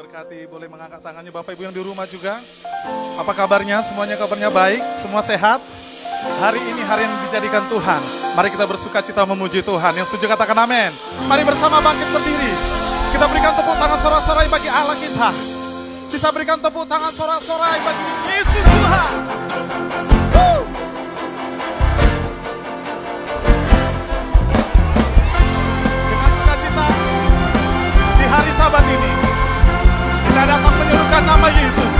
diberkati. Boleh mengangkat tangannya Bapak Ibu yang di rumah juga. Apa kabarnya? Semuanya kabarnya baik? Semua sehat? Hari ini hari yang dijadikan Tuhan. Mari kita bersuka cita memuji Tuhan. Yang setuju katakan amin. Mari bersama bangkit berdiri. Kita berikan tepuk tangan sorak-sorai bagi Allah kita. Bisa berikan tepuk tangan sorak-sorai bagi Yesus Tuhan. dengan sukacita di hari sabat ini ada dapat menyuruhkan nama Yesus.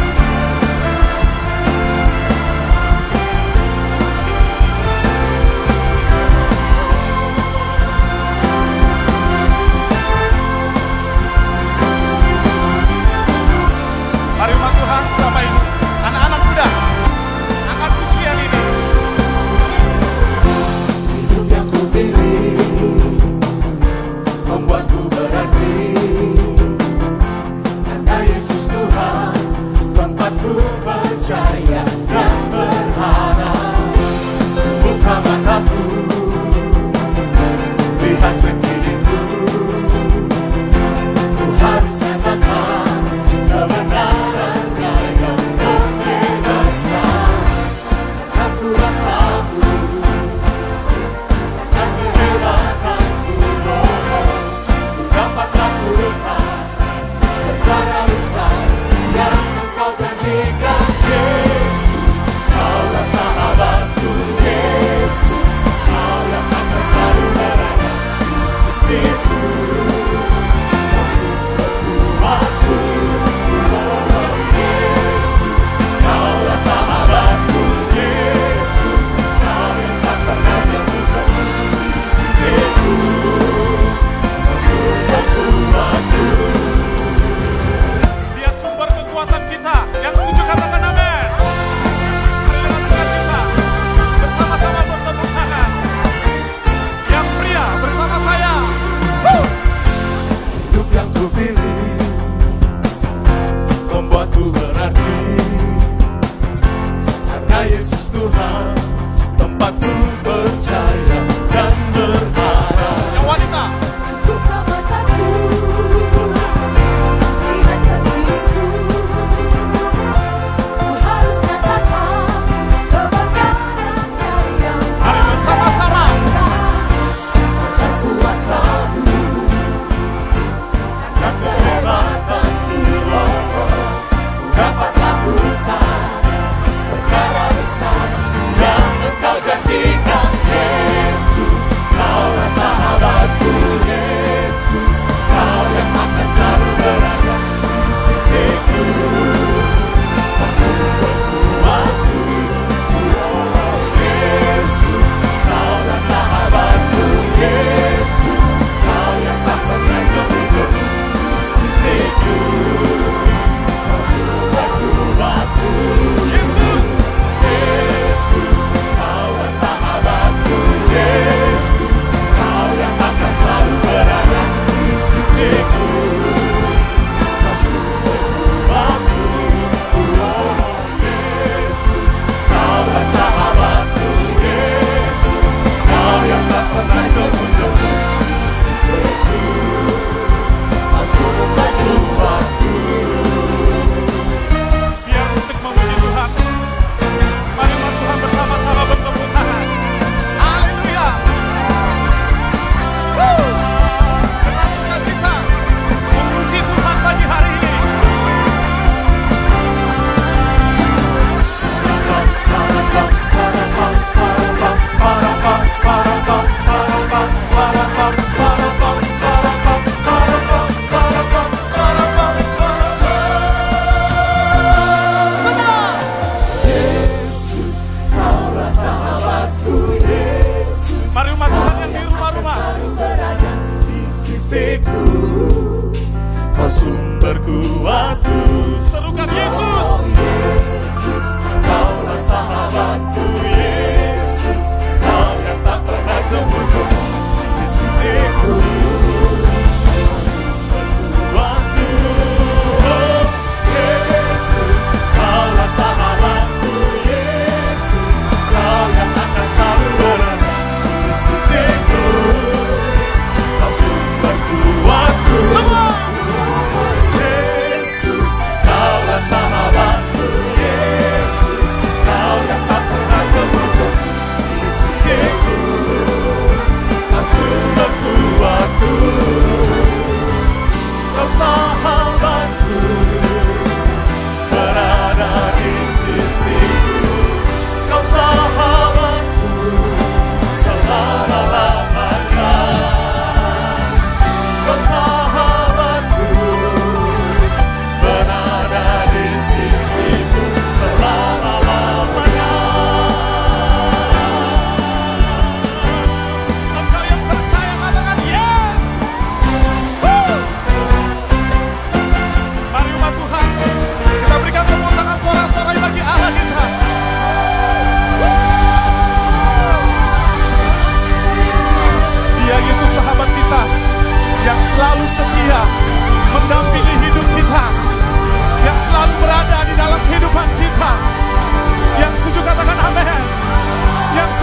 sumber kuatku serukan Yesus. Yesus kaulah sahabatku.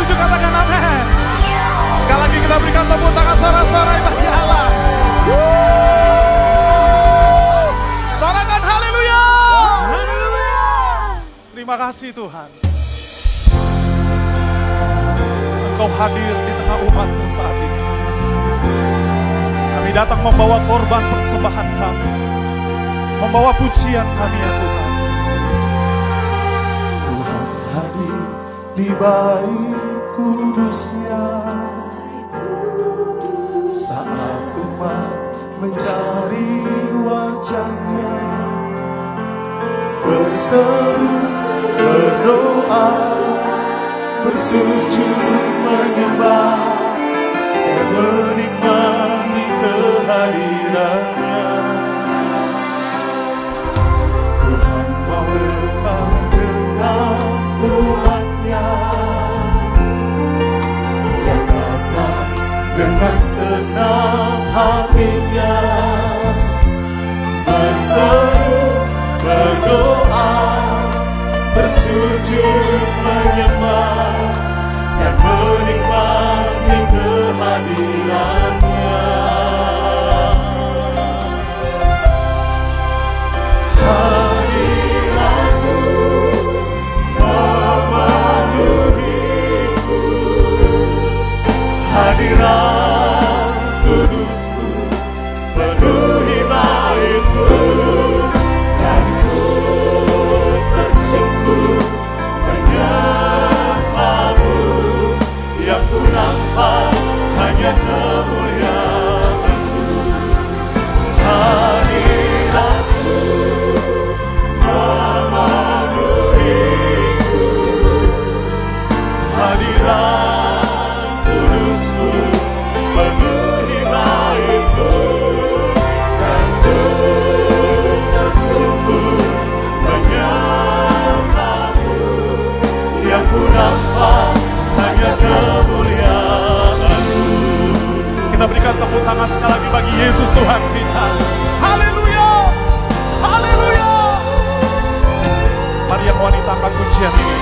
setuju katakan amin. Sekali lagi kita berikan tepuk tangan sorak-sorai bagi Allah. Sorakan haleluya. Terima kasih Tuhan. Engkau hadir di tengah umatmu saat ini. Kami datang membawa korban persembahan kami. Membawa pujian kami ya Tuhan. Tuhan hadir di bait kudusnya. Saat umat mencari wajahnya. Berseru, berdoa, bersujud menyembah Dan menikmati kehadiran. senang hatinya. Berseru berdoa bersujud menyembah dan men Yesus Tuhan kita. Haleluya. Haleluya. Mari wanita akan pujian ini.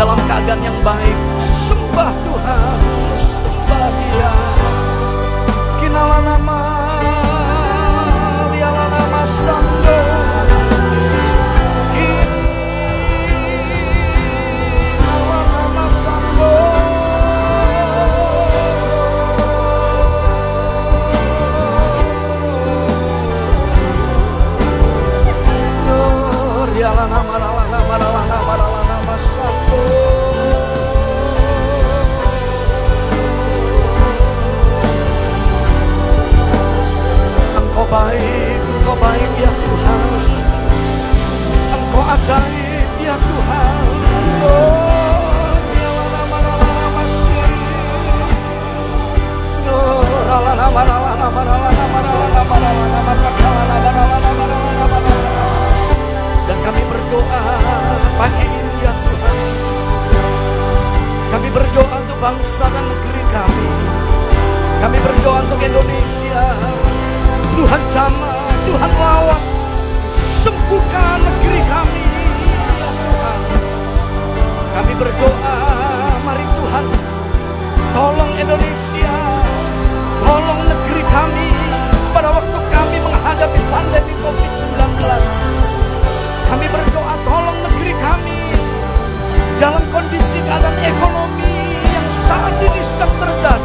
Dalam keadaan yang baik, baik, Engkau baik ya Tuhan. Engkau ajaib ya Tuhan. Oh, si. Oh. Dan kami berdoa pagi ini ya Tuhan. Kami berdoa untuk bangsa dan negeri kami. Kami berdoa untuk Indonesia. Tuhan jamah, Tuhan lawat. Sembuhkan negeri kami. Tuhan. Kami berdoa, mari Tuhan. Tolong Indonesia. Tolong negeri kami. Pada waktu kami menghadapi pandemi COVID-19. Kami berdoa tolong negeri kami dalam kondisi keadaan ekonomi yang saat ini sedang terjadi.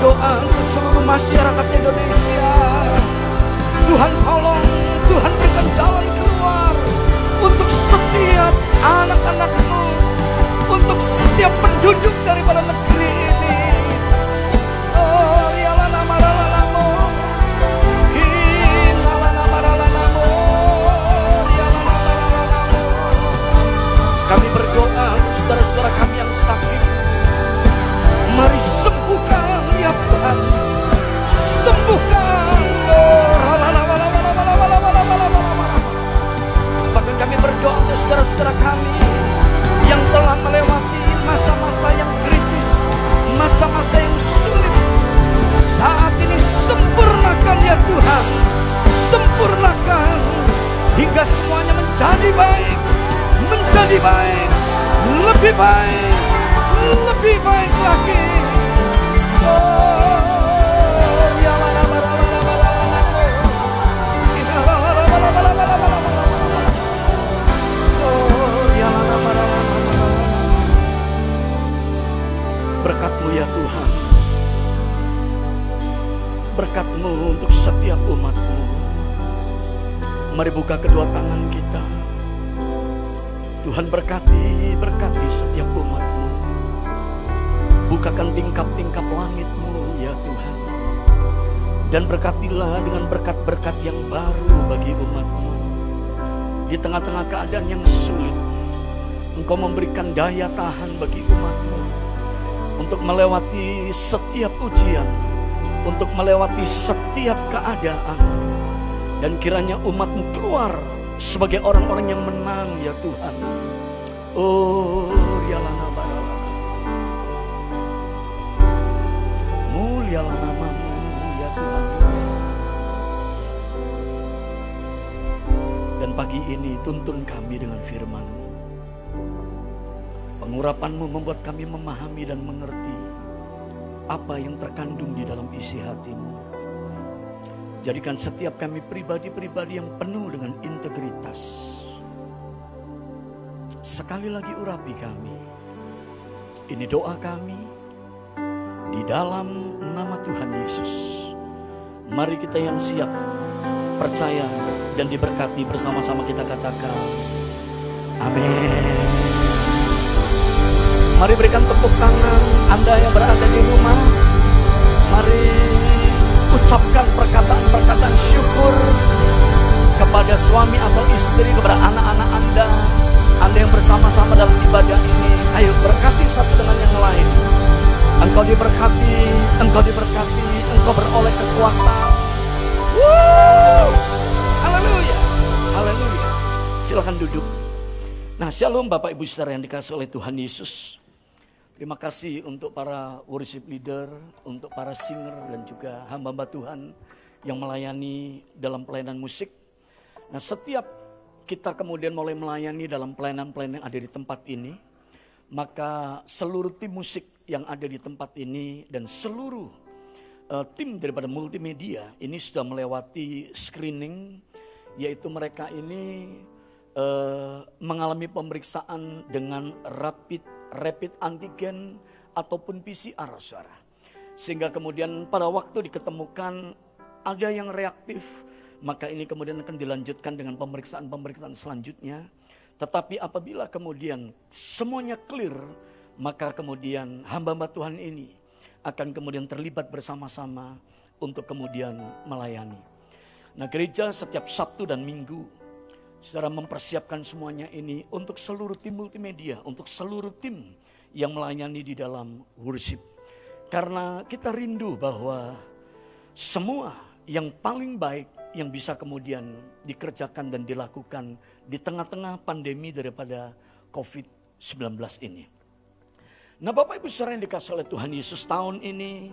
Berdoa untuk seluruh masyarakat Indonesia. Tuhan tolong, Tuhan berikan jalan keluar untuk setiap anak-anakmu, untuk setiap penduduk daripada negeri ini. Oh. Kami berdoa untuk saudara-saudara kami yang sakit. Rala, rala. Bahkan kami berdoa untuk saudara-saudara kami yang telah melewati masa-masa yang kritis, masa-masa yang sulit. Saat ini sempurnakan ya Tuhan, sempurnakan hingga semuanya menjadi baik, menjadi baik, lebih baik, lebih baik lagi. Oh, Berkatmu ya Tuhan. Berkatmu untuk setiap umatmu Mari buka kedua tangan kita. Tuhan berkati, berkati setiap umatmu. Bukakan tingkap-tingkap langitmu ya Tuhan. Dan berkatilah dengan berkat-berkat yang baru bagi umatmu. Di tengah-tengah keadaan yang sulit Engkau memberikan daya tahan bagi umatmu untuk melewati setiap ujian, untuk melewati setiap keadaan. Dan kiranya umatmu keluar sebagai orang-orang yang menang ya Tuhan. Oh, rialana barala. Mulialah namamu ya Tuhan. Dan pagi ini tuntun kami dengan firman-Mu. Pengurapanmu membuat kami memahami dan mengerti apa yang terkandung di dalam isi hatimu. Jadikan setiap kami pribadi-pribadi yang penuh dengan integritas. Sekali lagi urapi kami. Ini doa kami di dalam nama Tuhan Yesus. Mari kita yang siap, percaya dan diberkati bersama-sama kita katakan. Amin. Mari berikan tepuk tangan Anda yang berada di rumah. Mari ucapkan perkataan-perkataan syukur kepada suami atau istri, kepada anak-anak Anda. Anda yang bersama-sama dalam ibadah ini. Ayo berkati satu dengan yang lain. Engkau diberkati, engkau diberkati, engkau beroleh kekuatan. Woo! Haleluya. Haleluya. Silakan duduk. Nah, shalom Bapak Ibu Saudara yang dikasih oleh Tuhan Yesus. Terima kasih untuk para worship leader, untuk para singer dan juga hamba-hamba Tuhan yang melayani dalam pelayanan musik. Nah, setiap kita kemudian mulai melayani dalam pelayanan-pelayanan yang ada di tempat ini, maka seluruh tim musik yang ada di tempat ini dan seluruh uh, tim daripada multimedia ini sudah melewati screening, yaitu mereka ini uh, mengalami pemeriksaan dengan rapid rapid antigen ataupun PCR, saudara. Sehingga kemudian pada waktu diketemukan ada yang reaktif, maka ini kemudian akan dilanjutkan dengan pemeriksaan-pemeriksaan selanjutnya. Tetapi apabila kemudian semuanya clear, maka kemudian hamba-hamba Tuhan ini akan kemudian terlibat bersama-sama untuk kemudian melayani. Nah gereja setiap Sabtu dan Minggu Saudara mempersiapkan semuanya ini untuk seluruh tim multimedia, untuk seluruh tim yang melayani di dalam worship. Karena kita rindu bahwa semua yang paling baik yang bisa kemudian dikerjakan dan dilakukan di tengah-tengah pandemi daripada COVID-19 ini. Nah Bapak Ibu saudara yang dikasih oleh Tuhan Yesus tahun ini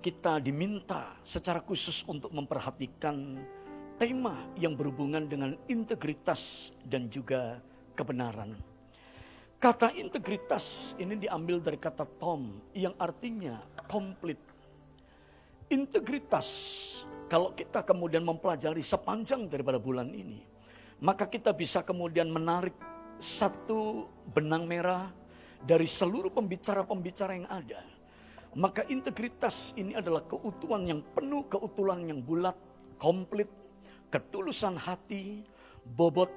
kita diminta secara khusus untuk memperhatikan tema yang berhubungan dengan integritas dan juga kebenaran. Kata integritas ini diambil dari kata tom yang artinya komplit. Integritas kalau kita kemudian mempelajari sepanjang daripada bulan ini, maka kita bisa kemudian menarik satu benang merah dari seluruh pembicara-pembicara yang ada. Maka integritas ini adalah keutuhan yang penuh, keutuhan yang bulat, komplit, ketulusan hati, bobot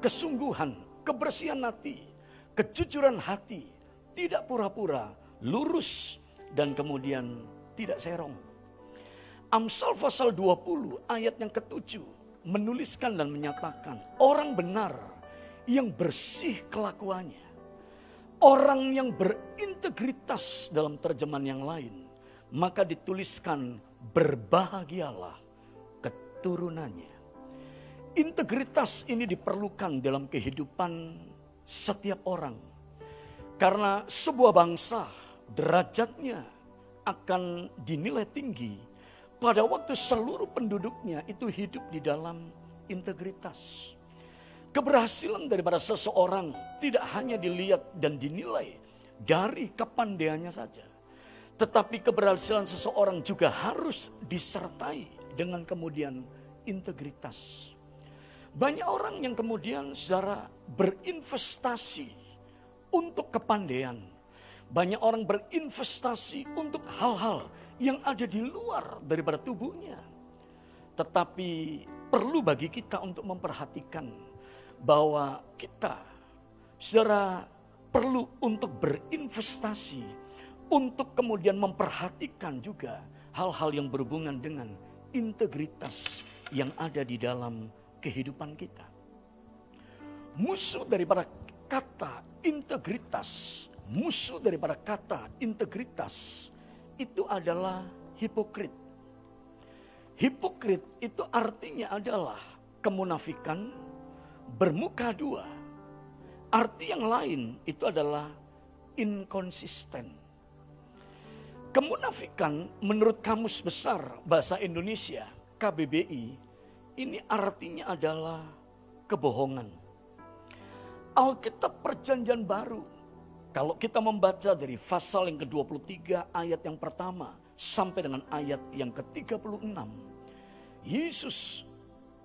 kesungguhan, kebersihan hati, kejujuran hati, tidak pura-pura, lurus, dan kemudian tidak serong. Amsal pasal 20 ayat yang ketujuh menuliskan dan menyatakan orang benar yang bersih kelakuannya. Orang yang berintegritas dalam terjemahan yang lain. Maka dituliskan berbahagialah keturunannya. Integritas ini diperlukan dalam kehidupan setiap orang. Karena sebuah bangsa derajatnya akan dinilai tinggi pada waktu seluruh penduduknya itu hidup di dalam integritas. Keberhasilan daripada seseorang tidak hanya dilihat dan dinilai dari kepandaiannya saja. Tetapi keberhasilan seseorang juga harus disertai dengan kemudian integritas. Banyak orang yang kemudian secara berinvestasi untuk kepandaian. Banyak orang berinvestasi untuk hal-hal yang ada di luar daripada tubuhnya. Tetapi perlu bagi kita untuk memperhatikan bahwa kita secara perlu untuk berinvestasi untuk kemudian memperhatikan juga hal-hal yang berhubungan dengan integritas yang ada di dalam kehidupan kita. Musuh daripada kata integritas, musuh daripada kata integritas itu adalah hipokrit. Hipokrit itu artinya adalah kemunafikan, bermuka dua. Arti yang lain itu adalah inkonsisten. Kemunafikan menurut Kamus Besar Bahasa Indonesia KBBI ini artinya adalah kebohongan. Alkitab Perjanjian Baru kalau kita membaca dari pasal yang ke-23 ayat yang pertama sampai dengan ayat yang ke-36 Yesus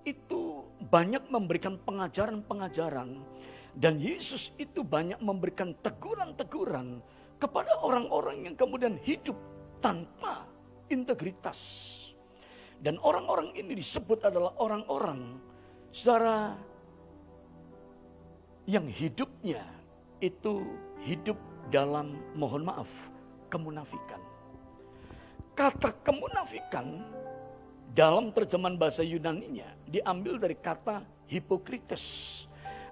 itu banyak memberikan pengajaran-pengajaran dan Yesus itu banyak memberikan teguran-teguran kepada orang-orang yang kemudian hidup tanpa integritas. Dan orang-orang ini disebut adalah orang-orang secara yang hidupnya itu hidup dalam mohon maaf kemunafikan. Kata kemunafikan dalam terjemahan bahasa Yunaninya diambil dari kata hipokrites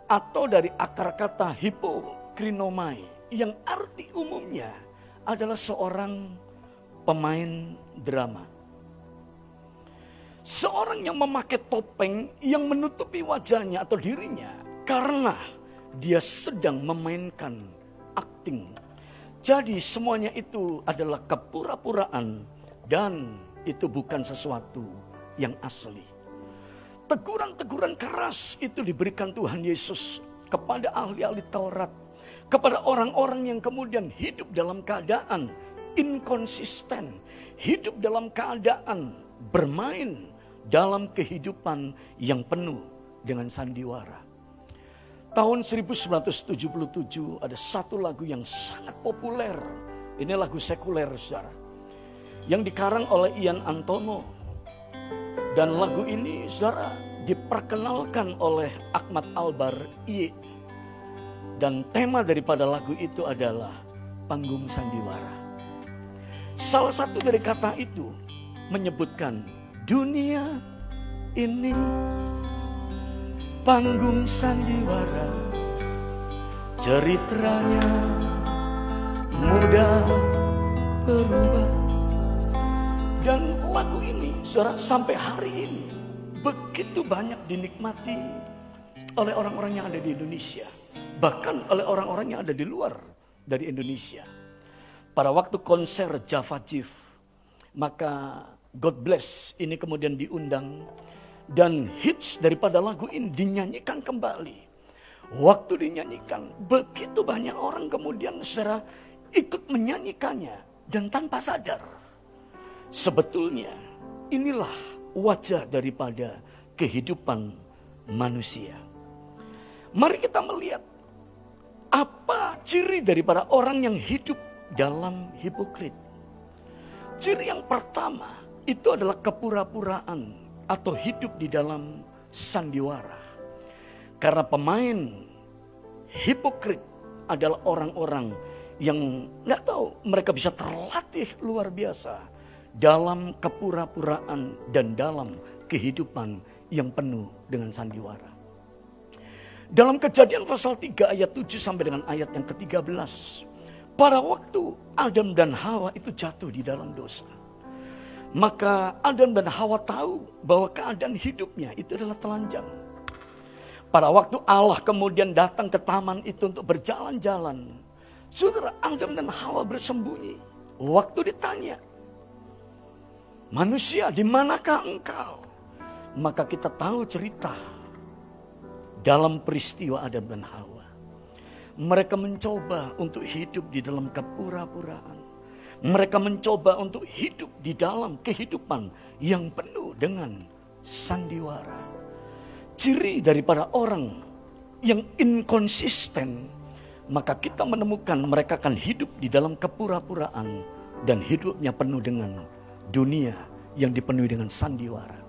atau dari akar kata hipokrinomai yang arti umumnya adalah seorang pemain drama. Seorang yang memakai topeng yang menutupi wajahnya atau dirinya karena dia sedang memainkan acting. Jadi semuanya itu adalah kepura-puraan dan itu bukan sesuatu yang asli. Teguran-teguran keras itu diberikan Tuhan Yesus kepada ahli-ahli Taurat kepada orang-orang yang kemudian hidup dalam keadaan inkonsisten, hidup dalam keadaan bermain dalam kehidupan yang penuh dengan sandiwara. Tahun 1977 ada satu lagu yang sangat populer. Ini lagu sekuler, saudara. Yang dikarang oleh Ian Antono. Dan lagu ini, saudara, diperkenalkan oleh Ahmad Albar Iye dan tema daripada lagu itu adalah panggung sandiwara. Salah satu dari kata itu menyebutkan dunia ini panggung sandiwara. Ceritanya mudah berubah. Dan lagu ini saudara, sampai hari ini begitu banyak dinikmati oleh orang-orang yang ada di Indonesia bahkan oleh orang-orang yang ada di luar dari Indonesia. Pada waktu konser Java Chief, maka God Bless ini kemudian diundang dan hits daripada lagu ini dinyanyikan kembali. Waktu dinyanyikan, begitu banyak orang kemudian secara ikut menyanyikannya dan tanpa sadar. Sebetulnya inilah wajah daripada kehidupan manusia. Mari kita melihat apa ciri daripada orang yang hidup dalam hipokrit? Ciri yang pertama itu adalah kepura-puraan atau hidup di dalam sandiwara. Karena pemain hipokrit adalah orang-orang yang nggak tahu mereka bisa terlatih luar biasa dalam kepura-puraan dan dalam kehidupan yang penuh dengan sandiwara. Dalam kejadian pasal 3 ayat 7 sampai dengan ayat yang ke-13. Pada waktu Adam dan Hawa itu jatuh di dalam dosa. Maka Adam dan Hawa tahu bahwa keadaan hidupnya itu adalah telanjang. Pada waktu Allah kemudian datang ke taman itu untuk berjalan-jalan. Saudara Adam dan Hawa bersembunyi. Waktu ditanya, manusia di manakah engkau? Maka kita tahu cerita dalam peristiwa Adam dan Hawa. Mereka mencoba untuk hidup di dalam kepura-puraan. Mereka mencoba untuk hidup di dalam kehidupan yang penuh dengan sandiwara. Ciri daripada orang yang inkonsisten, maka kita menemukan mereka akan hidup di dalam kepura-puraan dan hidupnya penuh dengan dunia yang dipenuhi dengan sandiwara.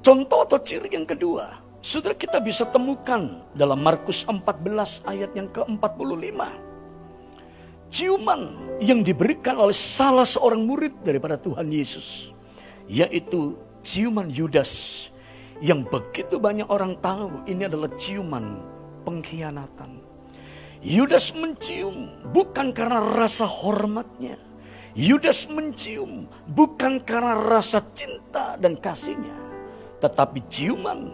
Contoh atau ciri yang kedua, Saudara kita bisa temukan dalam Markus 14 ayat yang ke-45. Ciuman yang diberikan oleh salah seorang murid daripada Tuhan Yesus. Yaitu ciuman Yudas. Yang begitu banyak orang tahu ini adalah ciuman pengkhianatan. Yudas mencium bukan karena rasa hormatnya. Yudas mencium bukan karena rasa cinta dan kasihnya. Tetapi ciuman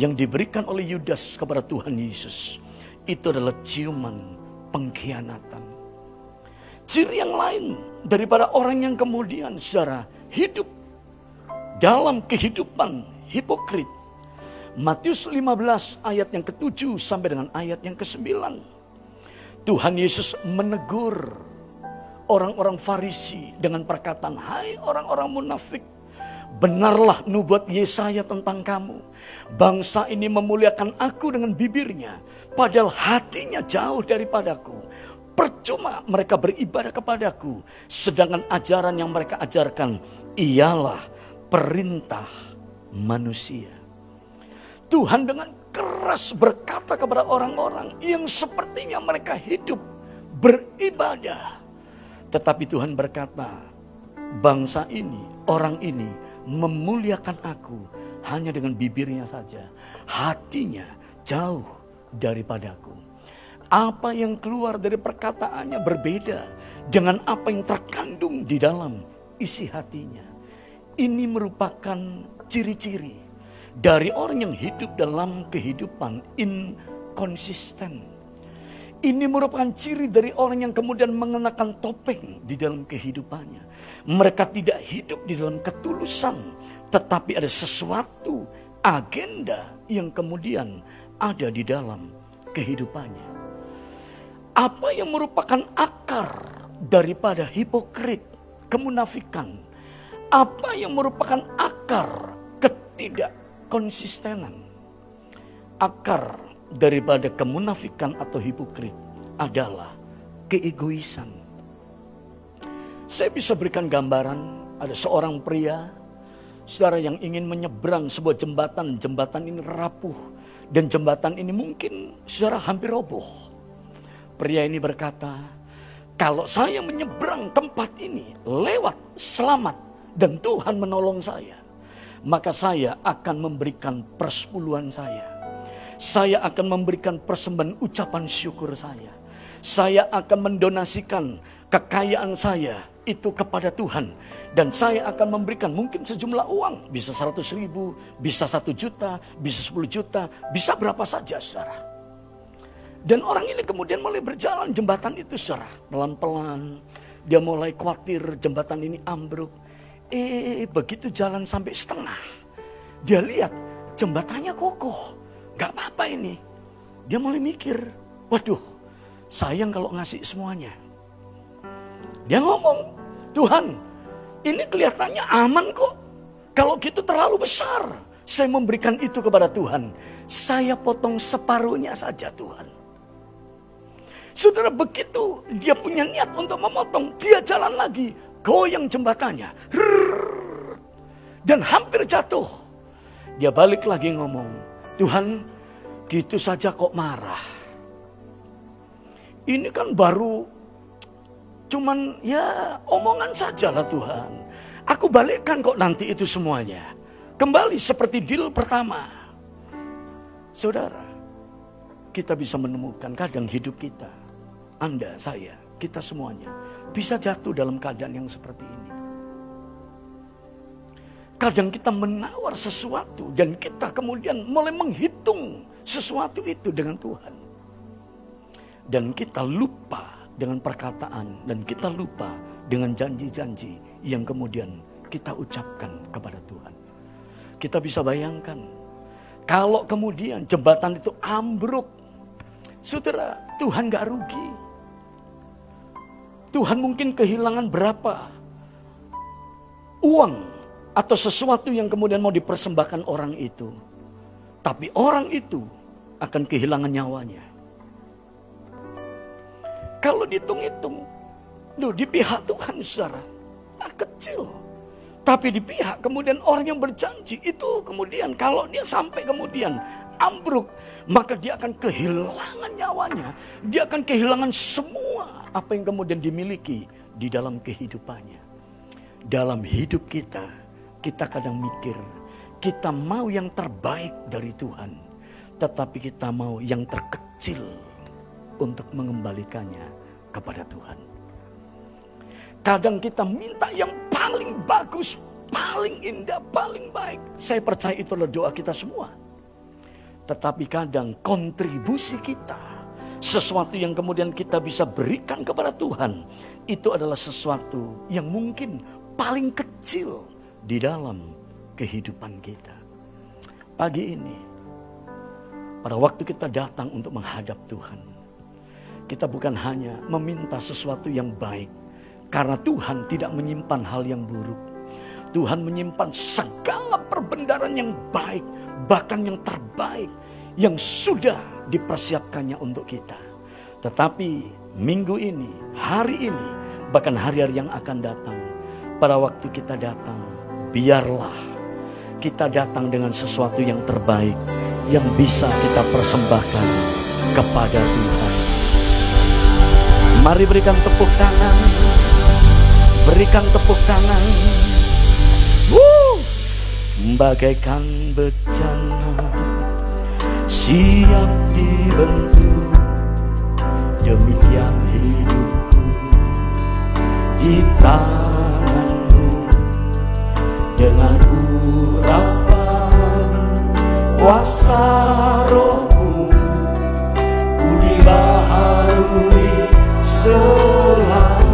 yang diberikan oleh Yudas kepada Tuhan Yesus. Itu adalah ciuman pengkhianatan. Ciri yang lain daripada orang yang kemudian secara hidup dalam kehidupan hipokrit. Matius 15 ayat yang ke-7 sampai dengan ayat yang ke-9. Tuhan Yesus menegur orang-orang Farisi dengan perkataan, "Hai orang-orang munafik, benarlah nubuat Yesaya tentang kamu. Bangsa ini memuliakan aku dengan bibirnya, padahal hatinya jauh daripadaku. Percuma mereka beribadah kepadaku, sedangkan ajaran yang mereka ajarkan ialah perintah manusia." Tuhan dengan keras berkata kepada orang-orang yang sepertinya mereka hidup beribadah. Tetapi Tuhan berkata, bangsa ini, orang ini memuliakan aku hanya dengan bibirnya saja. Hatinya jauh daripadaku. Apa yang keluar dari perkataannya berbeda dengan apa yang terkandung di dalam isi hatinya. Ini merupakan ciri-ciri dari orang yang hidup dalam kehidupan inkonsisten. Ini merupakan ciri dari orang yang kemudian mengenakan topeng di dalam kehidupannya. Mereka tidak hidup di dalam ketulusan, tetapi ada sesuatu agenda yang kemudian ada di dalam kehidupannya. Apa yang merupakan akar daripada hipokrit, kemunafikan? Apa yang merupakan akar ketidak konsistenan. Akar daripada kemunafikan atau hipokrit adalah keegoisan. Saya bisa berikan gambaran ada seorang pria saudara yang ingin menyeberang sebuah jembatan, jembatan ini rapuh dan jembatan ini mungkin saudara hampir roboh. Pria ini berkata, kalau saya menyeberang tempat ini lewat selamat dan Tuhan menolong saya, maka saya akan memberikan persepuluhan saya. Saya akan memberikan persembahan ucapan syukur saya. Saya akan mendonasikan kekayaan saya itu kepada Tuhan. Dan saya akan memberikan mungkin sejumlah uang. Bisa 100 ribu, bisa 1 juta, bisa 10 juta, bisa berapa saja saudara. Dan orang ini kemudian mulai berjalan jembatan itu saudara. Pelan-pelan dia mulai khawatir jembatan ini ambruk. Eh begitu jalan sampai setengah. Dia lihat jembatannya kokoh. Gak apa-apa ini. Dia mulai mikir. Waduh sayang kalau ngasih semuanya. Dia ngomong. Tuhan ini kelihatannya aman kok. Kalau gitu terlalu besar. Saya memberikan itu kepada Tuhan. Saya potong separuhnya saja Tuhan. Saudara begitu dia punya niat untuk memotong. Dia jalan lagi goyang jembatannya. Dan hampir jatuh. Dia balik lagi ngomong, Tuhan gitu saja kok marah. Ini kan baru cuman ya omongan saja lah Tuhan. Aku balikkan kok nanti itu semuanya. Kembali seperti deal pertama. Saudara, kita bisa menemukan kadang hidup kita. Anda, saya, kita semuanya bisa jatuh dalam keadaan yang seperti ini. Kadang kita menawar sesuatu dan kita kemudian mulai menghitung sesuatu itu dengan Tuhan. Dan kita lupa dengan perkataan dan kita lupa dengan janji-janji yang kemudian kita ucapkan kepada Tuhan. Kita bisa bayangkan kalau kemudian jembatan itu ambruk, saudara Tuhan gak rugi. Tuhan mungkin kehilangan berapa uang atau sesuatu yang kemudian mau dipersembahkan orang itu. Tapi orang itu akan kehilangan nyawanya. Kalau dihitung-hitung, loh di pihak Tuhan saudara, ah, kecil. Tapi di pihak kemudian orang yang berjanji itu kemudian kalau dia sampai kemudian ambruk, maka dia akan kehilangan nyawanya. Dia akan kehilangan semua apa yang kemudian dimiliki di dalam kehidupannya. Dalam hidup kita, kita kadang mikir, kita mau yang terbaik dari Tuhan, tetapi kita mau yang terkecil untuk mengembalikannya kepada Tuhan. Kadang kita minta yang paling bagus, paling indah, paling baik. Saya percaya itu adalah doa kita semua. Tetapi kadang kontribusi kita, sesuatu yang kemudian kita bisa berikan kepada Tuhan, itu adalah sesuatu yang mungkin paling kecil di dalam kehidupan kita. Pagi ini, pada waktu kita datang untuk menghadap Tuhan, kita bukan hanya meminta sesuatu yang baik, karena Tuhan tidak menyimpan hal yang buruk. Tuhan menyimpan segala perbendaharaan yang baik, bahkan yang terbaik, yang sudah dipersiapkannya untuk kita. Tetapi minggu ini, hari ini, bahkan hari-hari yang akan datang, pada waktu kita datang, biarlah kita datang dengan sesuatu yang terbaik yang bisa kita persembahkan kepada Tuhan. Mari berikan tepuk tangan. Berikan tepuk tangan. Woo! Bagaikan bencana siap dibentuk demikian hidupku. Di tanganmu dengan urapan kuasa rohmu ku dibaharui selalu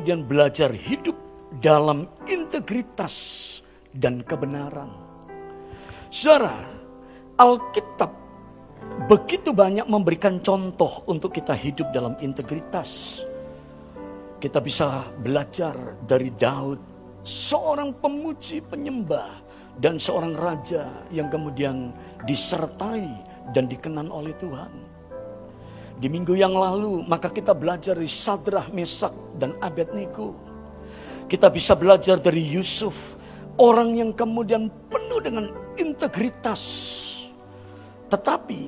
kemudian belajar hidup dalam integritas dan kebenaran? Saudara, Alkitab begitu banyak memberikan contoh untuk kita hidup dalam integritas Kita bisa belajar dari Daud, seorang pemuji penyembah dan seorang raja yang kemudian disertai dan dikenan oleh Tuhan. Di minggu yang lalu maka kita belajar dari Sadrah, Mesak dan Abednego. Kita bisa belajar dari Yusuf, orang yang kemudian penuh dengan integritas. Tetapi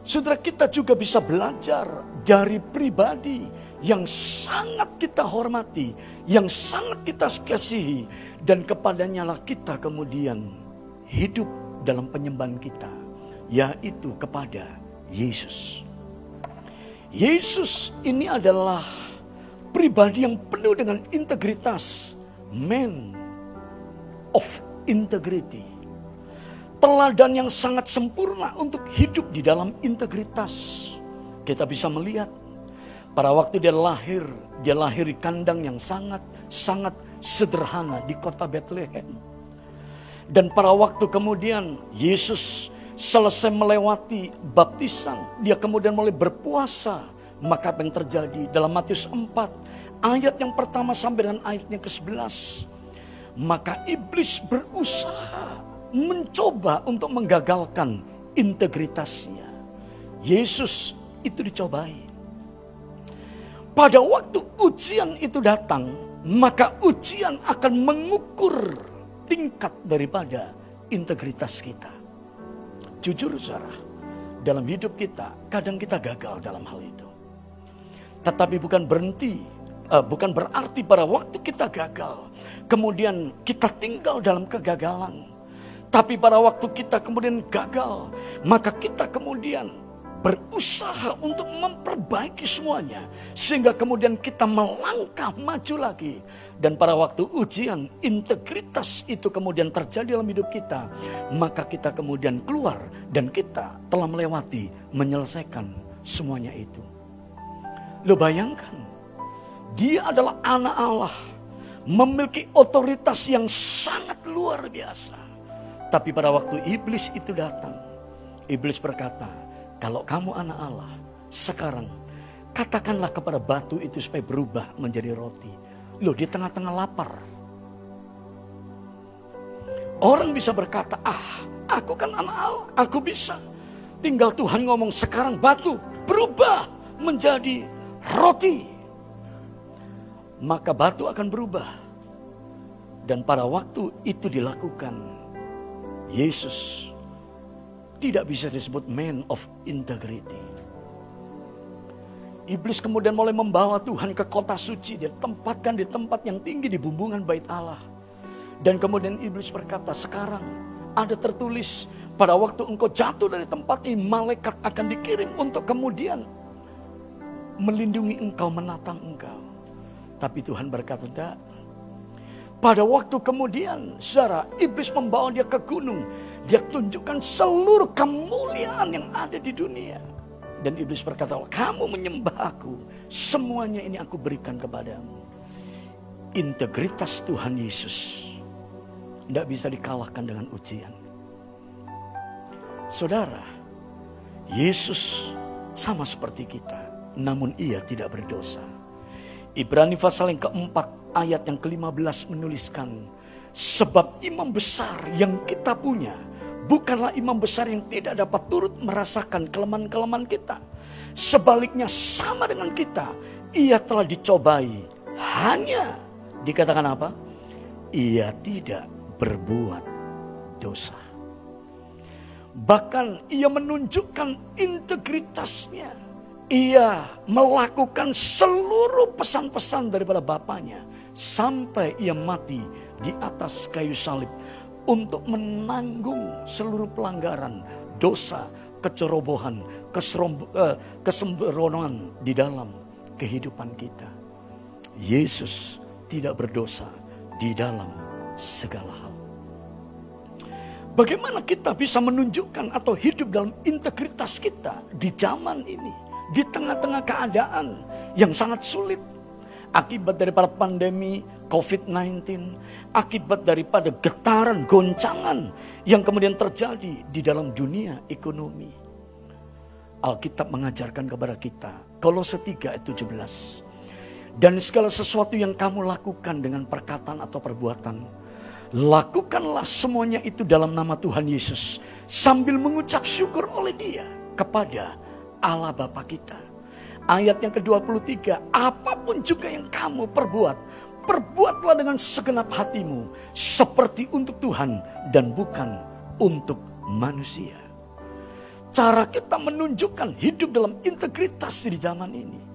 saudara kita juga bisa belajar dari pribadi yang sangat kita hormati, yang sangat kita kasihi, dan kepadanya lah kita kemudian hidup dalam penyembahan kita, yaitu kepada Yesus. Yesus ini adalah pribadi yang penuh dengan integritas, man of integrity. Teladan yang sangat sempurna untuk hidup di dalam integritas. Kita bisa melihat pada waktu dia lahir, dia lahir di kandang yang sangat sangat sederhana di kota Bethlehem. Dan pada waktu kemudian Yesus selesai melewati baptisan, dia kemudian mulai berpuasa. Maka apa yang terjadi dalam Matius 4 ayat yang pertama sampai dengan ayatnya ke-11. Maka iblis berusaha mencoba untuk menggagalkan integritasnya. Yesus itu dicobai. Pada waktu ujian itu datang, maka ujian akan mengukur tingkat daripada integritas kita. Jujur saudara, dalam hidup kita kadang kita gagal dalam hal itu. Tetapi bukan berhenti, uh, bukan berarti pada waktu kita gagal, kemudian kita tinggal dalam kegagalan. Tapi pada waktu kita kemudian gagal, maka kita kemudian berusaha untuk memperbaiki semuanya sehingga kemudian kita melangkah maju lagi. Dan pada waktu ujian integritas itu kemudian terjadi dalam hidup kita maka kita kemudian keluar dan kita telah melewati menyelesaikan semuanya itu. Lo bayangkan dia adalah anak Allah memiliki otoritas yang sangat luar biasa. Tapi pada waktu iblis itu datang iblis berkata kalau kamu anak Allah, sekarang katakanlah kepada batu itu supaya berubah menjadi roti. Loh di tengah-tengah lapar. Orang bisa berkata, ah aku kan anak Allah, aku bisa. Tinggal Tuhan ngomong sekarang batu berubah menjadi roti. Maka batu akan berubah. Dan pada waktu itu dilakukan, Yesus tidak bisa disebut man of integrity. Iblis kemudian mulai membawa Tuhan ke kota suci. Dia tempatkan di tempat yang tinggi di bumbungan bait Allah. Dan kemudian iblis berkata, sekarang ada tertulis pada waktu engkau jatuh dari tempat ini, malaikat akan dikirim untuk kemudian melindungi engkau, menatang engkau. Tapi Tuhan berkata, tidak. Pada waktu kemudian, saudara, iblis membawa dia ke gunung. Dia tunjukkan seluruh kemuliaan yang ada di dunia. Dan iblis berkata, kamu menyembah aku. Semuanya ini aku berikan kepadamu. Integritas Tuhan Yesus. Tidak bisa dikalahkan dengan ujian. Saudara, Yesus sama seperti kita. Namun ia tidak berdosa. Ibrani pasal yang keempat ayat yang ke-15 menuliskan. Sebab imam besar yang kita punya bukanlah imam besar yang tidak dapat turut merasakan kelemahan-kelemahan kita. Sebaliknya sama dengan kita, ia telah dicobai. Hanya dikatakan apa? Ia tidak berbuat dosa. Bahkan ia menunjukkan integritasnya. Ia melakukan seluruh pesan-pesan daripada Bapaknya. Sampai ia mati di atas kayu salib untuk menanggung seluruh pelanggaran, dosa, kecerobohan, eh, kesembronoan di dalam kehidupan kita. Yesus tidak berdosa di dalam segala hal. Bagaimana kita bisa menunjukkan atau hidup dalam integritas kita di zaman ini, di tengah-tengah keadaan yang sangat sulit akibat daripada pandemi COVID-19, akibat daripada getaran, goncangan yang kemudian terjadi di dalam dunia ekonomi. Alkitab mengajarkan kepada kita, Kolose 3 ayat 17. Dan segala sesuatu yang kamu lakukan dengan perkataan atau perbuatan, lakukanlah semuanya itu dalam nama Tuhan Yesus sambil mengucap syukur oleh Dia kepada Allah Bapa kita. Ayat yang ke-23, apa pun juga yang kamu perbuat, perbuatlah dengan segenap hatimu seperti untuk Tuhan dan bukan untuk manusia. Cara kita menunjukkan hidup dalam integritas di zaman ini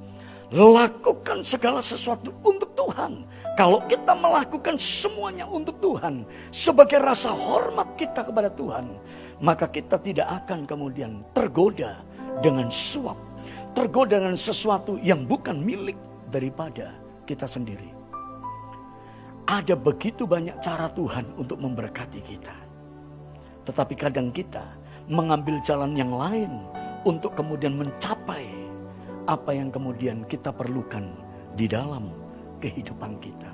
Lakukan segala sesuatu untuk Tuhan. Kalau kita melakukan semuanya untuk Tuhan, sebagai rasa hormat kita kepada Tuhan, maka kita tidak akan kemudian tergoda dengan suap, tergoda dengan sesuatu yang bukan milik daripada kita sendiri. Ada begitu banyak cara Tuhan untuk memberkati kita, tetapi kadang kita mengambil jalan yang lain untuk kemudian mencapai apa yang kemudian kita perlukan di dalam kehidupan kita.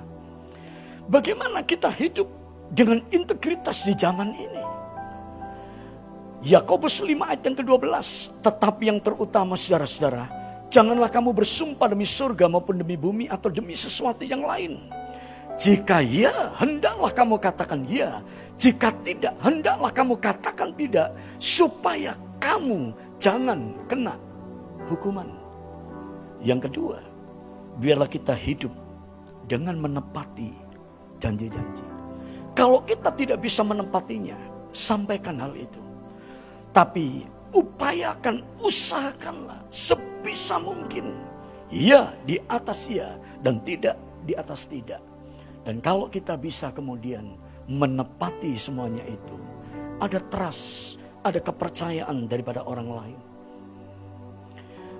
Bagaimana kita hidup dengan integritas di zaman ini? Yakobus 5 ayat yang ke-12, tetapi yang terutama saudara-saudara, janganlah kamu bersumpah demi surga maupun demi bumi atau demi sesuatu yang lain. Jika ya, hendaklah kamu katakan ya. Jika tidak, hendaklah kamu katakan tidak. Supaya kamu jangan kena hukuman. Yang kedua, biarlah kita hidup dengan menepati janji-janji. Kalau kita tidak bisa menempatinya, sampaikan hal itu. Tapi upayakan, usahakanlah sebisa mungkin. Ya di atas ya dan tidak di atas tidak. Dan kalau kita bisa kemudian menepati semuanya itu, ada trust, ada kepercayaan daripada orang lain.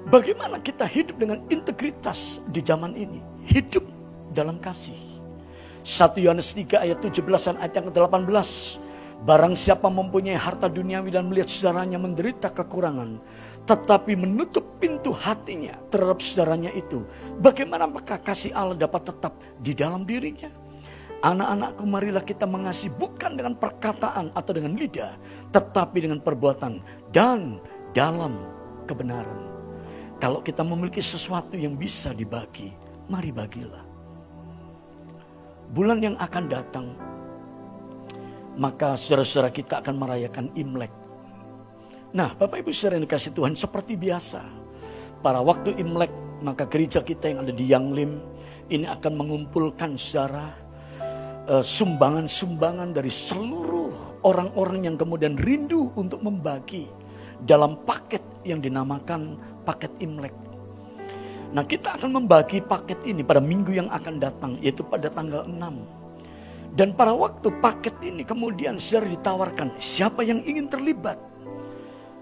Bagaimana kita hidup dengan integritas di zaman ini? Hidup dalam kasih. 1 Yohanes 3 ayat 17 dan ayat yang ke-18. Barang siapa mempunyai harta duniawi dan melihat saudaranya menderita kekurangan, tetapi menutup pintu hatinya terhadap saudaranya itu, bagaimana apakah kasih Allah dapat tetap di dalam dirinya? Anak-anakku marilah kita mengasihi bukan dengan perkataan atau dengan lidah, tetapi dengan perbuatan dan dalam kebenaran. Kalau kita memiliki sesuatu yang bisa dibagi, mari bagilah. Bulan yang akan datang, maka saudara-saudara kita akan merayakan Imlek. Nah, Bapak Ibu saudara yang dikasih Tuhan seperti biasa. Pada waktu Imlek, maka gereja kita yang ada di Yanglim ini akan mengumpulkan saudara eh, sumbangan-sumbangan dari seluruh orang-orang yang kemudian rindu untuk membagi dalam paket yang dinamakan paket Imlek. Nah kita akan membagi paket ini pada minggu yang akan datang yaitu pada tanggal 6. Dan pada waktu paket ini kemudian secara ditawarkan siapa yang ingin terlibat.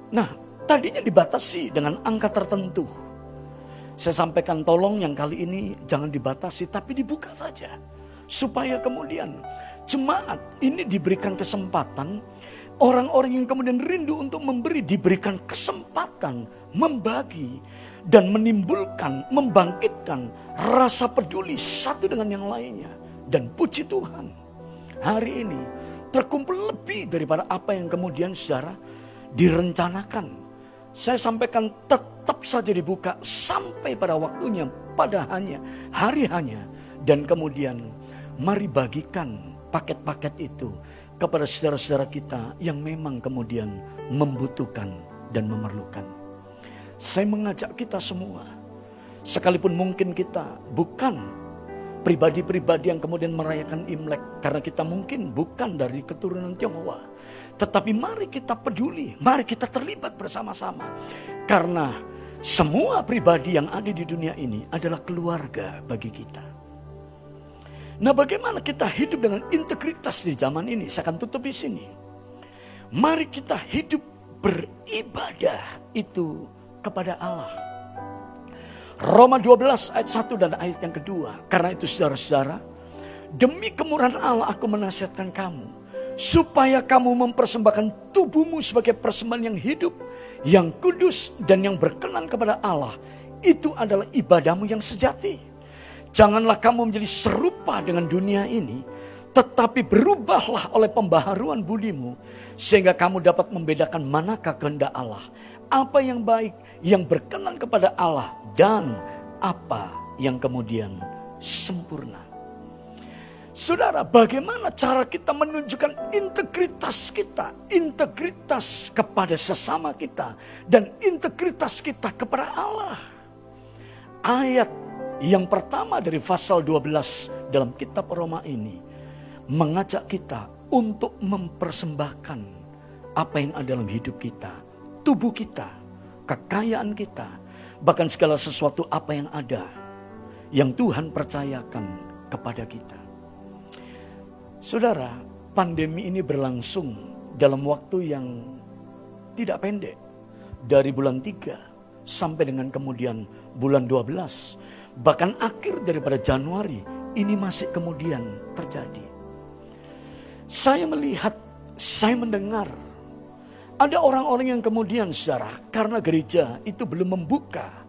Nah tadinya dibatasi dengan angka tertentu. Saya sampaikan tolong yang kali ini jangan dibatasi tapi dibuka saja. Supaya kemudian jemaat ini diberikan kesempatan Orang-orang yang kemudian rindu untuk memberi diberikan kesempatan membagi dan menimbulkan, membangkitkan rasa peduli satu dengan yang lainnya. Dan puji Tuhan, hari ini terkumpul lebih daripada apa yang kemudian secara direncanakan. Saya sampaikan tetap saja dibuka sampai pada waktunya, pada hanya hari hanya. Dan kemudian mari bagikan paket-paket itu kepada saudara-saudara kita yang memang kemudian membutuhkan dan memerlukan. Saya mengajak kita semua, sekalipun mungkin kita bukan pribadi-pribadi yang kemudian merayakan Imlek karena kita mungkin bukan dari keturunan Tionghoa. Tetapi mari kita peduli, mari kita terlibat bersama-sama. Karena semua pribadi yang ada di dunia ini adalah keluarga bagi kita. Nah bagaimana kita hidup dengan integritas di zaman ini? Saya akan tutup di sini. Mari kita hidup beribadah itu kepada Allah. Roma 12 ayat 1 dan ayat yang kedua. Karena itu saudara-saudara, demi kemurahan Allah aku menasihatkan kamu. Supaya kamu mempersembahkan tubuhmu sebagai persembahan yang hidup, yang kudus dan yang berkenan kepada Allah. Itu adalah ibadahmu yang sejati. Janganlah kamu menjadi serupa dengan dunia ini, tetapi berubahlah oleh pembaharuan budimu, sehingga kamu dapat membedakan manakah kehendak Allah, apa yang baik, yang berkenan kepada Allah, dan apa yang kemudian sempurna. Saudara, bagaimana cara kita menunjukkan integritas kita, integritas kepada sesama kita, dan integritas kita kepada Allah? Ayat yang pertama dari pasal 12 dalam kitab Roma ini mengajak kita untuk mempersembahkan apa yang ada dalam hidup kita, tubuh kita, kekayaan kita, bahkan segala sesuatu apa yang ada yang Tuhan percayakan kepada kita. Saudara, pandemi ini berlangsung dalam waktu yang tidak pendek. Dari bulan 3 sampai dengan kemudian bulan 12. Bahkan akhir daripada Januari ini masih kemudian terjadi. Saya melihat, saya mendengar ada orang-orang yang kemudian saudara karena gereja itu belum membuka.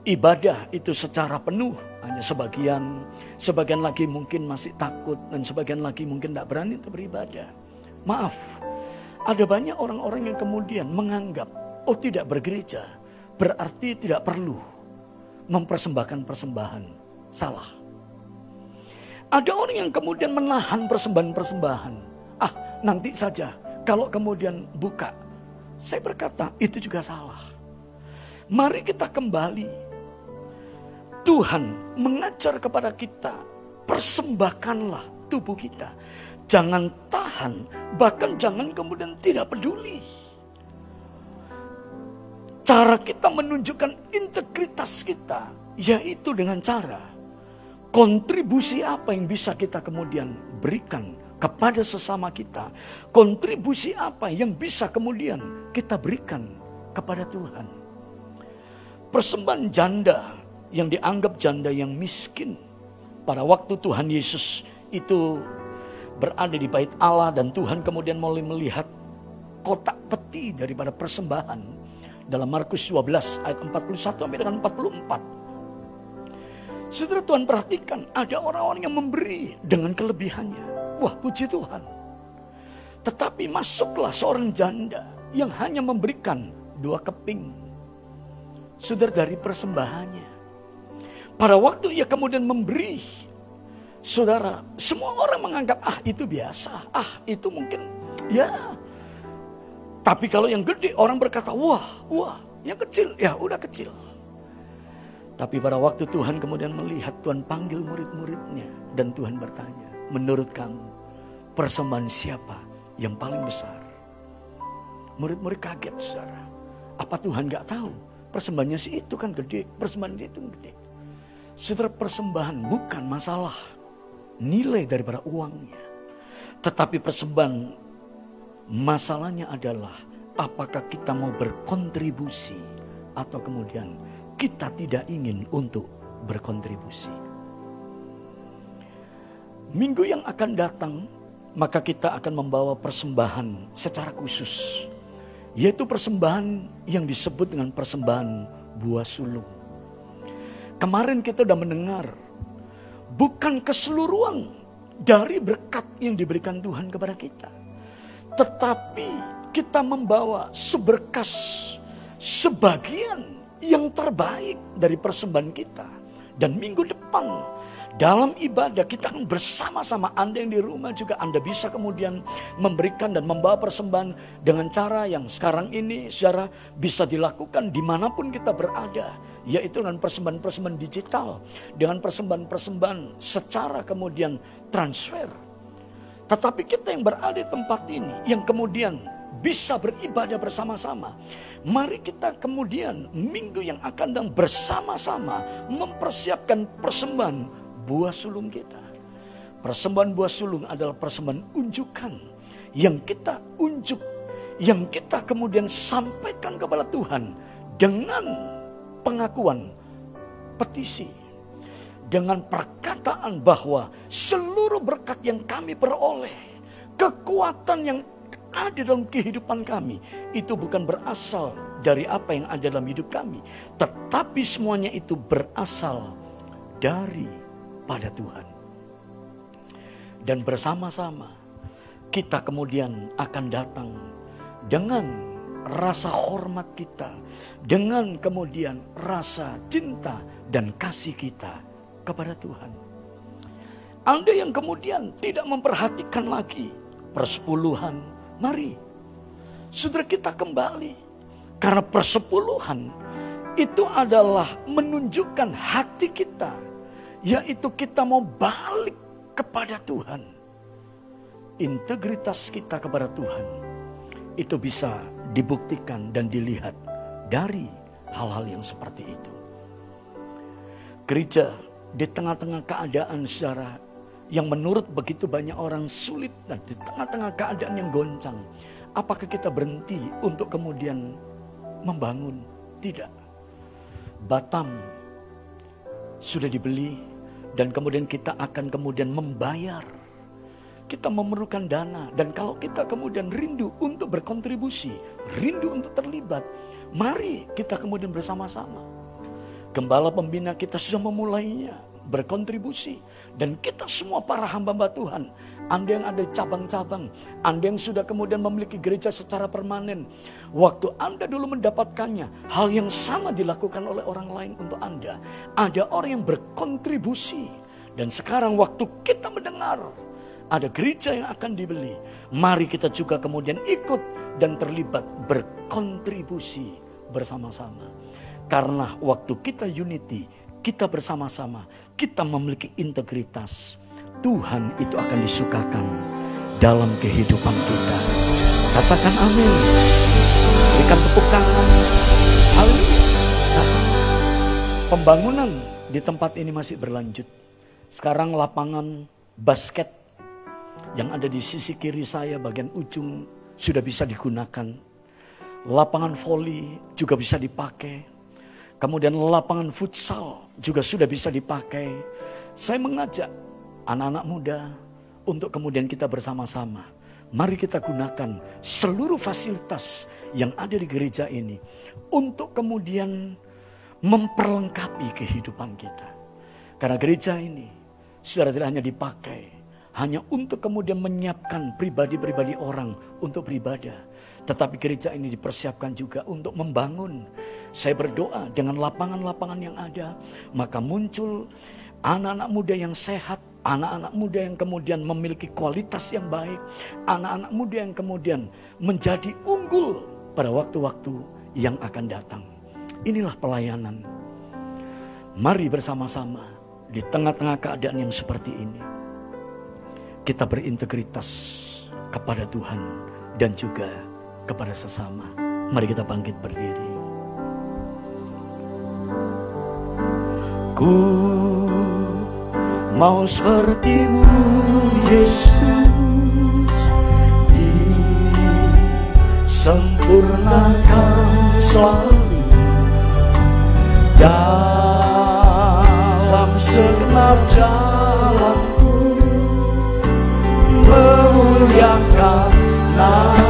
Ibadah itu secara penuh hanya sebagian sebagian lagi mungkin masih takut dan sebagian lagi mungkin tidak berani untuk beribadah. Maaf ada banyak orang-orang yang kemudian menganggap oh tidak bergereja berarti tidak perlu mempersembahkan persembahan salah. Ada orang yang kemudian menahan persembahan-persembahan. Ah nanti saja kalau kemudian buka saya berkata itu juga salah mari kita kembali Tuhan mengajar kepada kita, persembahkanlah tubuh kita. Jangan tahan, bahkan jangan kemudian tidak peduli. Cara kita menunjukkan integritas kita, yaitu dengan cara kontribusi apa yang bisa kita kemudian berikan kepada sesama kita. Kontribusi apa yang bisa kemudian kita berikan kepada Tuhan. Persembahan janda yang dianggap janda yang miskin. Pada waktu Tuhan Yesus itu berada di bait Allah dan Tuhan kemudian mulai melihat kotak peti daripada persembahan dalam Markus 12 ayat 41 sampai dengan 44. Saudara Tuhan perhatikan ada orang-orang yang memberi dengan kelebihannya. Wah puji Tuhan. Tetapi masuklah seorang janda yang hanya memberikan dua keping. Saudara dari persembahannya. Pada waktu ia kemudian memberi, saudara, semua orang menganggap ah itu biasa, ah itu mungkin ya. Tapi kalau yang gede orang berkata wah, wah, yang kecil ya udah kecil. Tapi pada waktu Tuhan kemudian melihat Tuhan panggil murid-muridnya dan Tuhan bertanya, menurut kamu persembahan siapa yang paling besar? Murid-murid kaget saudara. Apa Tuhan gak tahu? Persembahannya sih itu kan gede, persembahan dia itu gede. Saudara persembahan bukan masalah nilai daripada uangnya. Tetapi persembahan masalahnya adalah apakah kita mau berkontribusi atau kemudian kita tidak ingin untuk berkontribusi. Minggu yang akan datang maka kita akan membawa persembahan secara khusus. Yaitu persembahan yang disebut dengan persembahan buah sulung. Kemarin kita sudah mendengar bukan keseluruhan dari berkat yang diberikan Tuhan kepada kita. Tetapi kita membawa seberkas sebagian yang terbaik dari persembahan kita. Dan minggu depan dalam ibadah kita akan bersama-sama Anda yang di rumah juga Anda bisa kemudian memberikan dan membawa persembahan dengan cara yang sekarang ini secara bisa dilakukan di mana pun kita berada. Yaitu dengan persembahan-persembahan digital. Dengan persembahan-persembahan secara kemudian transfer. Tetapi kita yang berada di tempat ini yang kemudian bisa beribadah bersama-sama. Mari kita kemudian minggu yang akan datang bersama-sama mempersiapkan persembahan buah sulung kita. Persembahan buah sulung adalah persembahan unjukan yang kita unjuk, yang kita kemudian sampaikan kepada Tuhan dengan pengakuan petisi. Dengan perkataan bahwa seluruh berkat yang kami peroleh, kekuatan yang ada dalam kehidupan kami, itu bukan berasal dari apa yang ada dalam hidup kami, tetapi semuanya itu berasal dari pada Tuhan. Dan bersama-sama kita kemudian akan datang dengan rasa hormat kita, dengan kemudian rasa cinta dan kasih kita kepada Tuhan. Anda yang kemudian tidak memperhatikan lagi persepuluhan, mari saudara kita kembali. Karena persepuluhan itu adalah menunjukkan hati kita, yaitu kita mau balik kepada Tuhan. Integritas kita kepada Tuhan itu bisa dibuktikan dan dilihat dari hal-hal yang seperti itu. Gereja di tengah-tengah keadaan secara yang menurut begitu banyak orang sulit dan di tengah-tengah keadaan yang goncang, apakah kita berhenti untuk kemudian membangun? Tidak. Batam sudah dibeli dan kemudian kita akan kemudian membayar. Kita memerlukan dana dan kalau kita kemudian rindu untuk berkontribusi, rindu untuk terlibat, mari kita kemudian bersama-sama. Gembala pembina kita sudah memulainya berkontribusi dan kita semua para hamba-hamba Tuhan, Anda yang ada cabang-cabang, Anda yang sudah kemudian memiliki gereja secara permanen, waktu Anda dulu mendapatkannya, hal yang sama dilakukan oleh orang lain untuk Anda. Ada orang yang berkontribusi dan sekarang waktu kita mendengar ada gereja yang akan dibeli, mari kita juga kemudian ikut dan terlibat berkontribusi bersama-sama. Karena waktu kita unity, kita bersama-sama, kita memiliki integritas. Tuhan itu akan disukakan dalam kehidupan kita. Katakan amin. Berikan tepuk tangan. Haleluya. Nah, pembangunan di tempat ini masih berlanjut. Sekarang lapangan basket yang ada di sisi kiri saya bagian ujung sudah bisa digunakan. Lapangan voli juga bisa dipakai. Kemudian lapangan futsal juga sudah bisa dipakai. Saya mengajak anak-anak muda untuk kemudian kita bersama-sama. Mari kita gunakan seluruh fasilitas yang ada di gereja ini untuk kemudian memperlengkapi kehidupan kita. Karena gereja ini sudah tidak hanya dipakai hanya untuk kemudian menyiapkan pribadi-pribadi orang untuk beribadah. Tetapi gereja ini dipersiapkan juga untuk membangun. Saya berdoa dengan lapangan-lapangan yang ada, maka muncul anak-anak muda yang sehat, anak-anak muda yang kemudian memiliki kualitas yang baik, anak-anak muda yang kemudian menjadi unggul pada waktu-waktu yang akan datang. Inilah pelayanan. Mari bersama-sama di tengah-tengah keadaan yang seperti ini. Kita berintegritas kepada Tuhan dan juga kepada sesama. Mari kita bangkit berdiri. Ku mau sepertimu Yesus disempurnakan selalu dalam segenap jalanku memuliakan namamu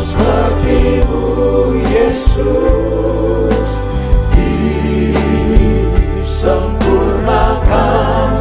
sepertimu Yesus. Disempurnakan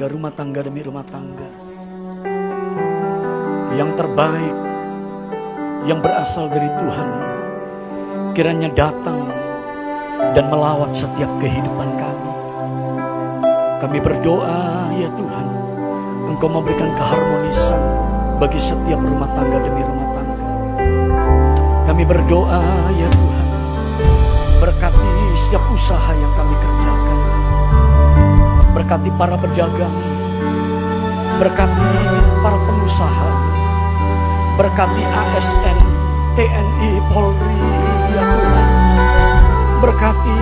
keluarga, rumah tangga demi rumah tangga. Yang terbaik yang berasal dari Tuhan kiranya datang dan melawat setiap kehidupan kami. Kami berdoa ya Tuhan, Engkau memberikan keharmonisan bagi setiap rumah tangga demi rumah tangga. Kami berdoa ya Tuhan, Berkati setiap usaha yang kami kerjakan. Berkati para pedagang. Berkati para pengusaha. Berkati ASN, TNI, Polri, ya Tuhan. Berkati,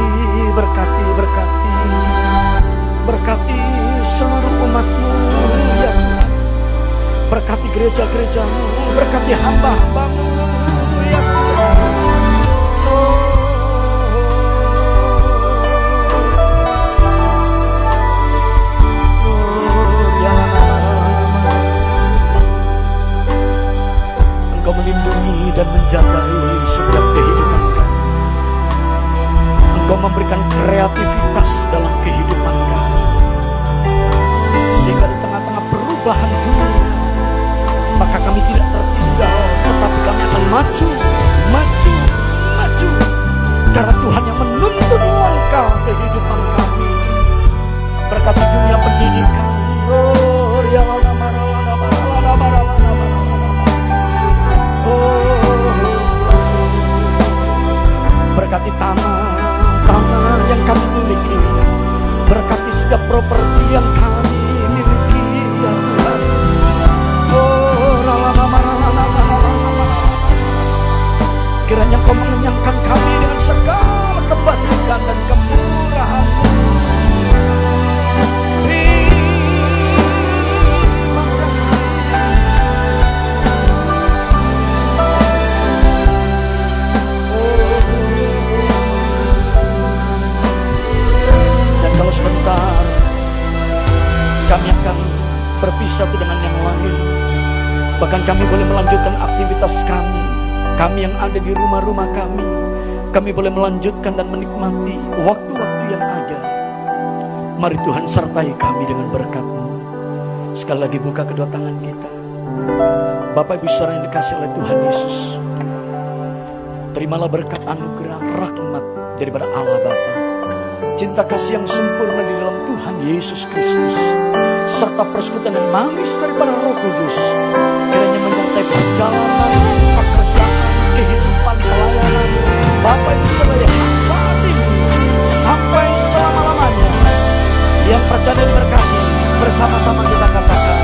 berkati, berkati. Berkati seluruh umatmu, ya Tuhan. Berkati gereja-gerejamu, berkati hamba-hambamu, dan menjagai setiap kehidupan kami. Engkau memberikan kreativitas dalam kehidupan kami. Sehingga di tengah-tengah perubahan dunia, maka kami tidak tertinggal, tetapi kami akan maju, maju, maju. Karena Tuhan yang menuntun langkah kehidupan kami. Berkati dunia pendidikan. Oh, ya lana Berkati tanah-tanah yang kami miliki Berkati setiap properti yang kami miliki Ya Tuhan Oh ralana, Kiranya kau mengenyangkan kami dengan segala kebajikan dan kemuliaan sebentar kami akan berpisah dengan yang lain. Bahkan kami boleh melanjutkan aktivitas kami. Kami yang ada di rumah-rumah kami. Kami boleh melanjutkan dan menikmati waktu-waktu yang ada. Mari Tuhan sertai kami dengan berkat-Mu. Sekali lagi buka kedua tangan kita. Bapak Ibu saudara yang dikasih oleh Tuhan Yesus. Terimalah berkat anugerah rahmat daripada Allah Bapa. Cinta kasih yang sempurna di dalam Tuhan Yesus Kristus. Serta persekutuan yang manis daripada roh kudus. Kiranya menyertai perjalanan, pekerjaan, kehidupan, pelayanan. Bapak Ibu saudara saat ini sampai selama-lamanya. Yang percaya dan berkati bersama-sama kita katakan.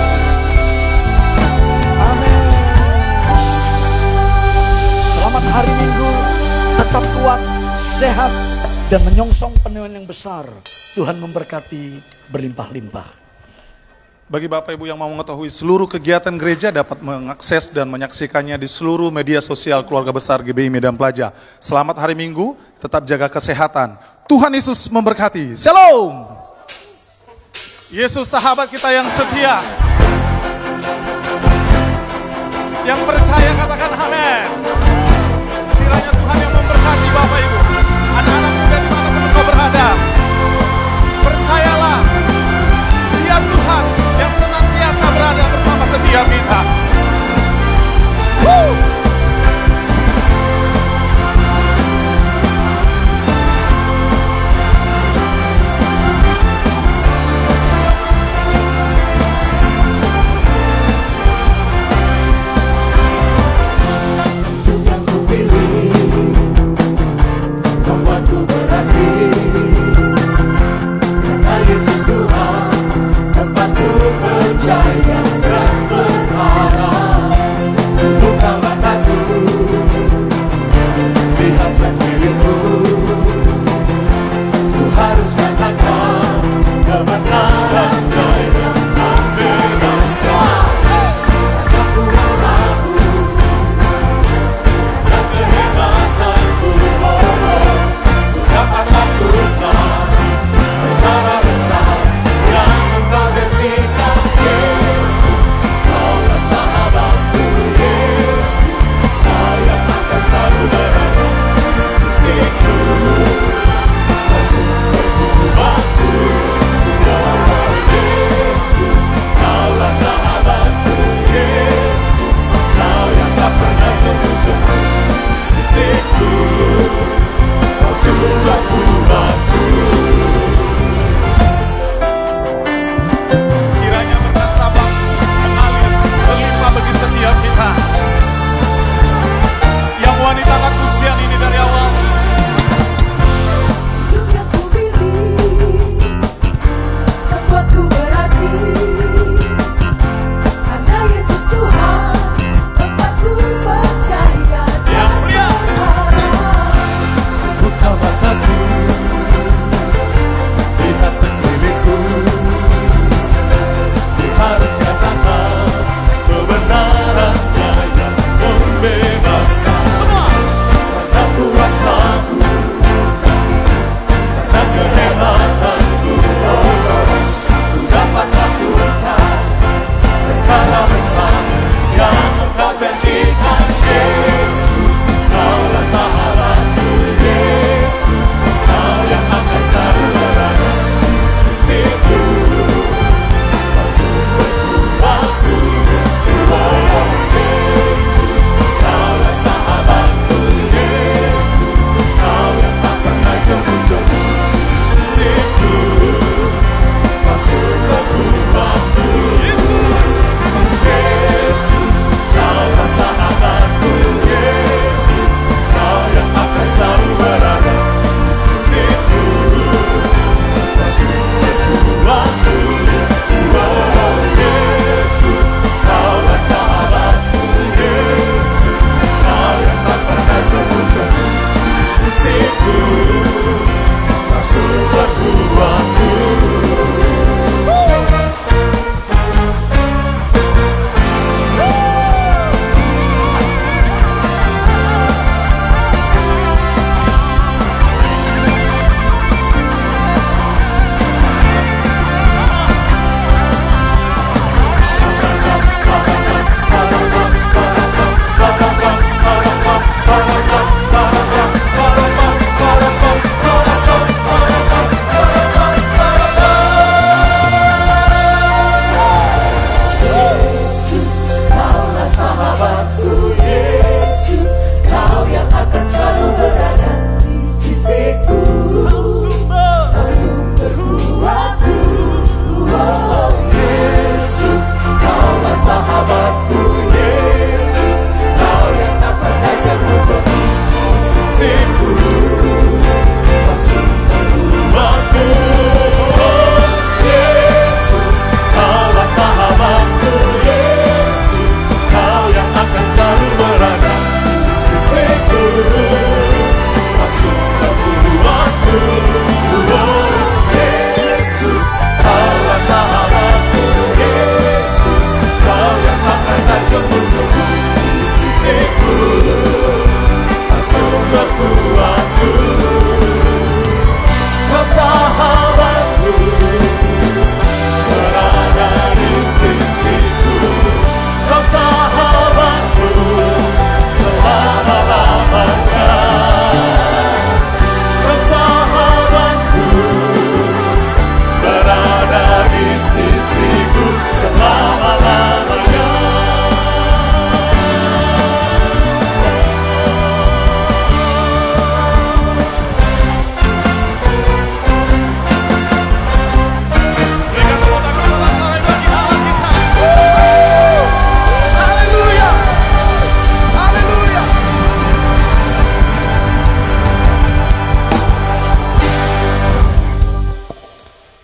Amin. Selamat hari Minggu, tetap kuat, sehat, dan menyongsong penuhan yang besar. Tuhan memberkati berlimpah-limpah. Bagi Bapak Ibu yang mau mengetahui seluruh kegiatan gereja dapat mengakses dan menyaksikannya di seluruh media sosial keluarga besar GBI Medan Pelajar. Selamat hari Minggu, tetap jaga kesehatan. Tuhan Yesus memberkati. Shalom. Yesus sahabat kita yang setia. Yang percaya katakan amin. Kiranya Tuhan yang memberkati Bapak Ibu ada Percayalah, dia Tuhan yang senantiasa berada bersama setiap kita. Woo!